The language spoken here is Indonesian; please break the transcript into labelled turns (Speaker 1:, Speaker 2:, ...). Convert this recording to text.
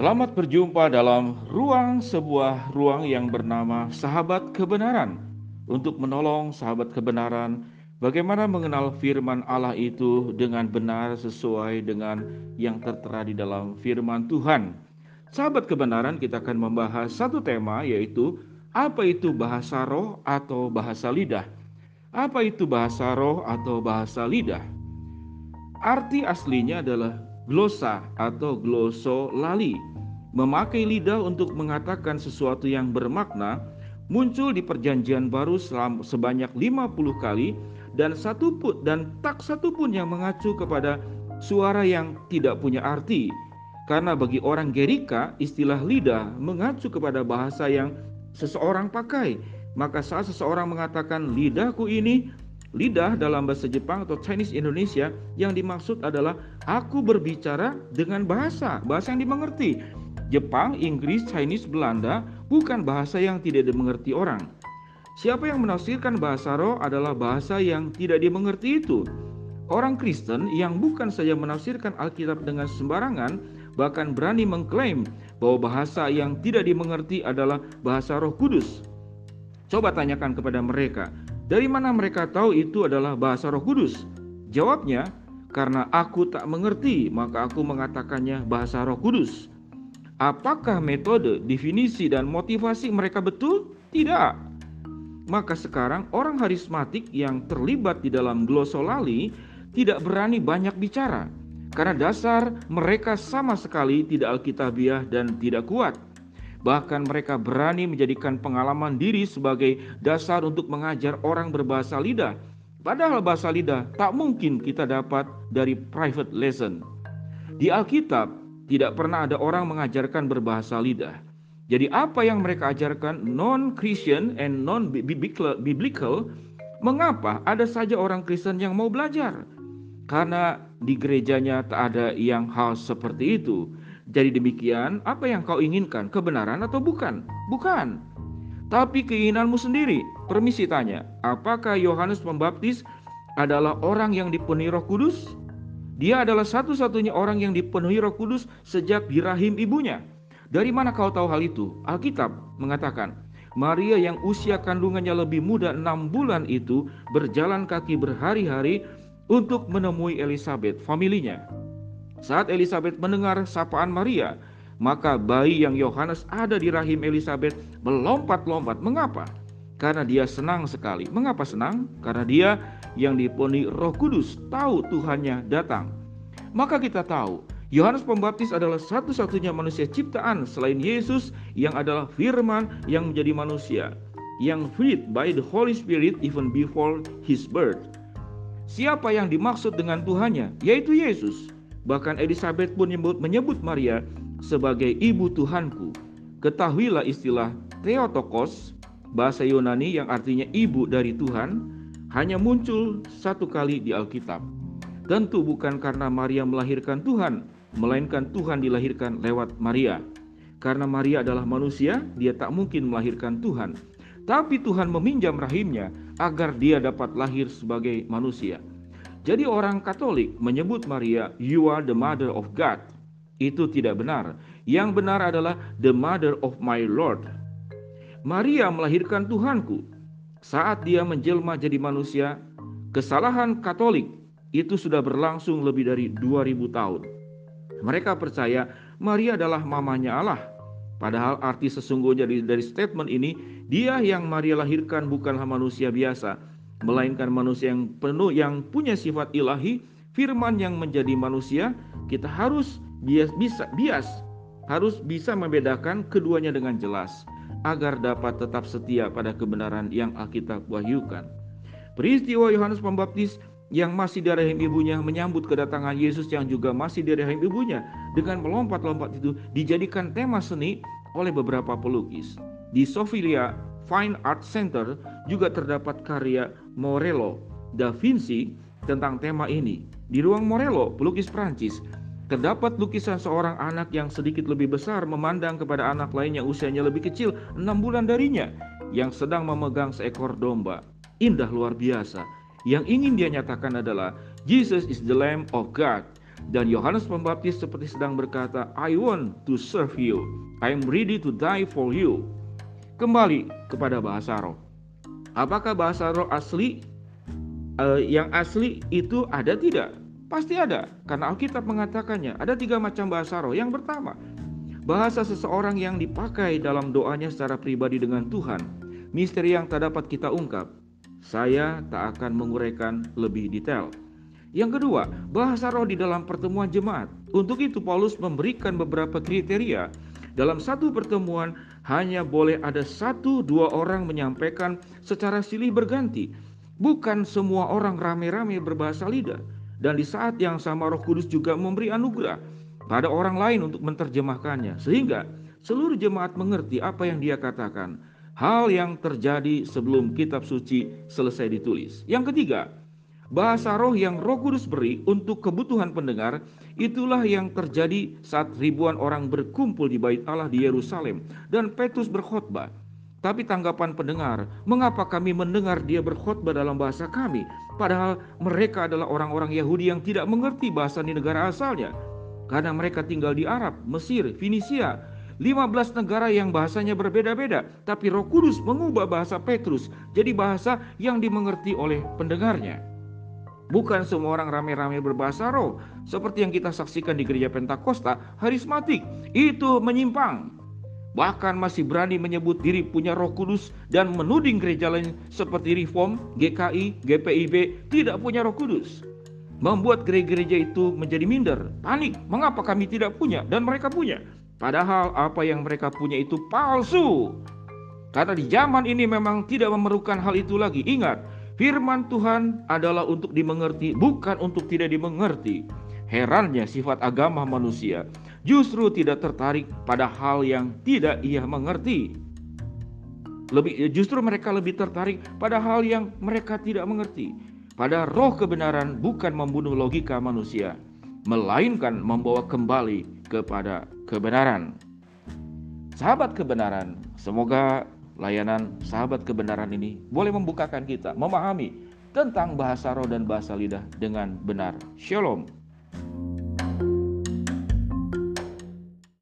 Speaker 1: Selamat berjumpa dalam ruang sebuah ruang yang bernama Sahabat Kebenaran untuk menolong sahabat kebenaran bagaimana mengenal firman Allah itu dengan benar sesuai dengan yang tertera di dalam firman Tuhan. Sahabat kebenaran kita akan membahas satu tema yaitu apa itu bahasa roh atau bahasa lidah. Apa itu bahasa roh atau bahasa lidah? Arti aslinya adalah glosa atau glosolali. Memakai lidah untuk mengatakan sesuatu yang bermakna muncul di perjanjian baru sebanyak 50 kali dan satu pun dan tak satu pun yang mengacu kepada suara yang tidak punya arti. Karena bagi orang Gerika, istilah lidah mengacu kepada bahasa yang seseorang pakai. Maka saat seseorang mengatakan lidahku ini Lidah dalam bahasa Jepang atau Chinese Indonesia yang dimaksud adalah aku berbicara dengan bahasa, bahasa yang dimengerti. Jepang, Inggris, Chinese, Belanda bukan bahasa yang tidak dimengerti orang. Siapa yang menafsirkan bahasa roh adalah bahasa yang tidak dimengerti itu. Orang Kristen yang bukan saja menafsirkan Alkitab dengan sembarangan, bahkan berani mengklaim bahwa bahasa yang tidak dimengerti adalah bahasa Roh Kudus. Coba tanyakan kepada mereka, dari mana mereka tahu itu adalah bahasa Roh Kudus? Jawabnya, karena aku tak mengerti, maka aku mengatakannya bahasa Roh Kudus. Apakah metode, definisi, dan motivasi mereka betul? Tidak. Maka sekarang orang harismatik yang terlibat di dalam glosolali tidak berani banyak bicara karena dasar mereka sama sekali tidak alkitabiah dan tidak kuat. Bahkan mereka berani menjadikan pengalaman diri sebagai dasar untuk mengajar orang berbahasa lidah. Padahal bahasa lidah tak mungkin kita dapat dari private lesson. Di Alkitab tidak pernah ada orang mengajarkan berbahasa lidah. Jadi apa yang mereka ajarkan non-Christian and non-biblical, mengapa ada saja orang Kristen yang mau belajar? Karena di gerejanya tak ada yang hal seperti itu. Jadi demikian, apa yang kau inginkan? Kebenaran atau bukan? Bukan. Tapi keinginanmu sendiri. Permisi tanya, apakah Yohanes Pembaptis adalah orang yang dipenuhi Roh Kudus? Dia adalah satu-satunya orang yang dipenuhi Roh Kudus sejak di rahim ibunya. Dari mana kau tahu hal itu? Alkitab mengatakan, Maria yang usia kandungannya lebih muda enam bulan itu berjalan kaki berhari-hari untuk menemui Elizabeth, familinya. Saat Elizabeth mendengar sapaan Maria, maka bayi yang Yohanes ada di rahim Elizabeth melompat-lompat. Mengapa? Karena dia senang sekali. Mengapa senang? Karena dia yang dipenuhi Roh Kudus tahu Tuhannya datang. Maka kita tahu Yohanes Pembaptis adalah satu-satunya manusia ciptaan selain Yesus yang adalah firman yang menjadi manusia yang filled by the Holy Spirit even before his birth. Siapa yang dimaksud dengan Tuhannya? Yaitu Yesus. Bahkan Elizabeth pun menyebut, menyebut Maria sebagai ibu Tuhanku. Ketahuilah istilah Theotokos, bahasa Yunani yang artinya ibu dari Tuhan, hanya muncul satu kali di Alkitab. Tentu bukan karena Maria melahirkan Tuhan, melainkan Tuhan dilahirkan lewat Maria. Karena Maria adalah manusia, dia tak mungkin melahirkan Tuhan. Tapi Tuhan meminjam rahimnya agar dia dapat lahir sebagai manusia. Jadi orang Katolik menyebut Maria you are the mother of God. Itu tidak benar. Yang benar adalah the mother of my Lord. Maria melahirkan Tuhanku. Saat dia menjelma jadi manusia, kesalahan Katolik itu sudah berlangsung lebih dari 2000 tahun. Mereka percaya Maria adalah mamanya Allah. Padahal arti sesungguhnya dari, statement ini, dia yang Maria lahirkan bukanlah manusia biasa, melainkan manusia yang penuh yang punya sifat ilahi, firman yang menjadi manusia, kita harus bias bias harus bisa membedakan keduanya dengan jelas agar dapat tetap setia pada kebenaran yang Alkitab wahyukan. Peristiwa Yohanes Pembaptis yang masih di rahim ibunya menyambut kedatangan Yesus yang juga masih di rahim ibunya dengan melompat-lompat itu dijadikan tema seni oleh beberapa pelukis. Di Sofia Fine Art Center juga terdapat karya Morello da Vinci tentang tema ini. Di ruang Morello, pelukis Prancis, terdapat lukisan seorang anak yang sedikit lebih besar memandang kepada anak lain yang usianya lebih kecil, enam bulan darinya, yang sedang memegang seekor domba. Indah luar biasa. Yang ingin dia nyatakan adalah Jesus is the Lamb of God. Dan Yohanes Pembaptis seperti sedang berkata, I want to serve you. I am ready to die for you. Kembali kepada bahasa roh. Apakah bahasa roh asli? Uh, yang asli itu ada tidak? Pasti ada, karena Alkitab mengatakannya. Ada tiga macam bahasa roh. Yang pertama, bahasa seseorang yang dipakai dalam doanya secara pribadi dengan Tuhan. Misteri yang tak dapat kita ungkap. Saya tak akan menguraikan lebih detail. Yang kedua, bahasa roh di dalam pertemuan jemaat. Untuk itu Paulus memberikan beberapa kriteria. Dalam satu pertemuan hanya boleh ada satu dua orang menyampaikan secara silih berganti. Bukan semua orang rame-rame berbahasa lidah. Dan di saat yang sama roh kudus juga memberi anugerah pada orang lain untuk menerjemahkannya. Sehingga seluruh jemaat mengerti apa yang dia katakan. Hal yang terjadi sebelum kitab suci selesai ditulis. Yang ketiga, Bahasa roh yang Roh Kudus beri untuk kebutuhan pendengar itulah yang terjadi saat ribuan orang berkumpul di Bait Allah di Yerusalem dan Petrus berkhotbah. Tapi tanggapan pendengar, mengapa kami mendengar dia berkhotbah dalam bahasa kami padahal mereka adalah orang-orang Yahudi yang tidak mengerti bahasa di negara asalnya? Karena mereka tinggal di Arab, Mesir, Finisia, 15 negara yang bahasanya berbeda-beda, tapi Roh Kudus mengubah bahasa Petrus jadi bahasa yang dimengerti oleh pendengarnya. Bukan semua orang rame-rame berbahasa roh seperti yang kita saksikan di gereja Pentakosta harismatik. Itu menyimpang. Bahkan masih berani menyebut diri punya roh kudus dan menuding gereja lain seperti Reform, GKI, GPIB tidak punya roh kudus. Membuat gereja-gereja itu menjadi minder, panik. Mengapa kami tidak punya dan mereka punya? Padahal apa yang mereka punya itu palsu. Karena di zaman ini memang tidak memerlukan hal itu lagi. Ingat, Firman Tuhan adalah untuk dimengerti, bukan untuk tidak dimengerti. Herannya sifat agama manusia justru tidak tertarik pada hal yang tidak ia mengerti. Lebih justru mereka lebih tertarik pada hal yang mereka tidak mengerti. Pada roh kebenaran bukan membunuh logika manusia, melainkan membawa kembali kepada kebenaran. Sahabat kebenaran, semoga layanan sahabat kebenaran ini boleh membukakan kita memahami tentang bahasa roh dan bahasa lidah dengan benar. Shalom.